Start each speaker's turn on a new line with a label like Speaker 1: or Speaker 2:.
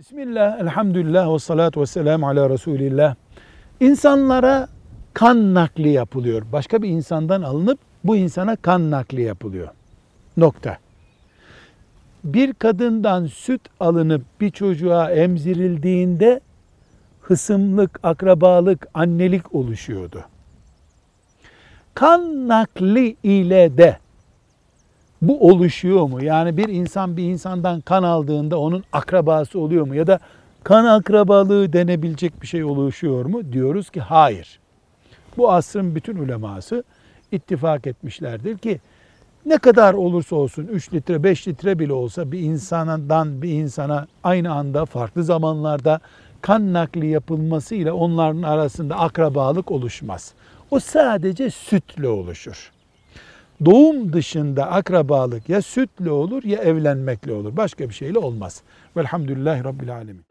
Speaker 1: Bismillah, elhamdülillah ve salatu ve selamu ala Resulillah. İnsanlara kan nakli yapılıyor. Başka bir insandan alınıp bu insana kan nakli yapılıyor. Nokta. Bir kadından süt alınıp bir çocuğa emzirildiğinde hısımlık, akrabalık, annelik oluşuyordu. Kan nakli ile de bu oluşuyor mu? Yani bir insan bir insandan kan aldığında onun akrabası oluyor mu? Ya da kan akrabalığı denebilecek bir şey oluşuyor mu? Diyoruz ki hayır. Bu asrın bütün uleması ittifak etmişlerdir ki ne kadar olursa olsun 3 litre 5 litre bile olsa bir insandan bir insana aynı anda farklı zamanlarda kan nakli yapılması ile onların arasında akrabalık oluşmaz. O sadece sütle oluşur. Doğum dışında akrabalık ya sütle olur ya evlenmekle olur. Başka bir şeyle olmaz. Velhamdülillahi Rabbil Alemin.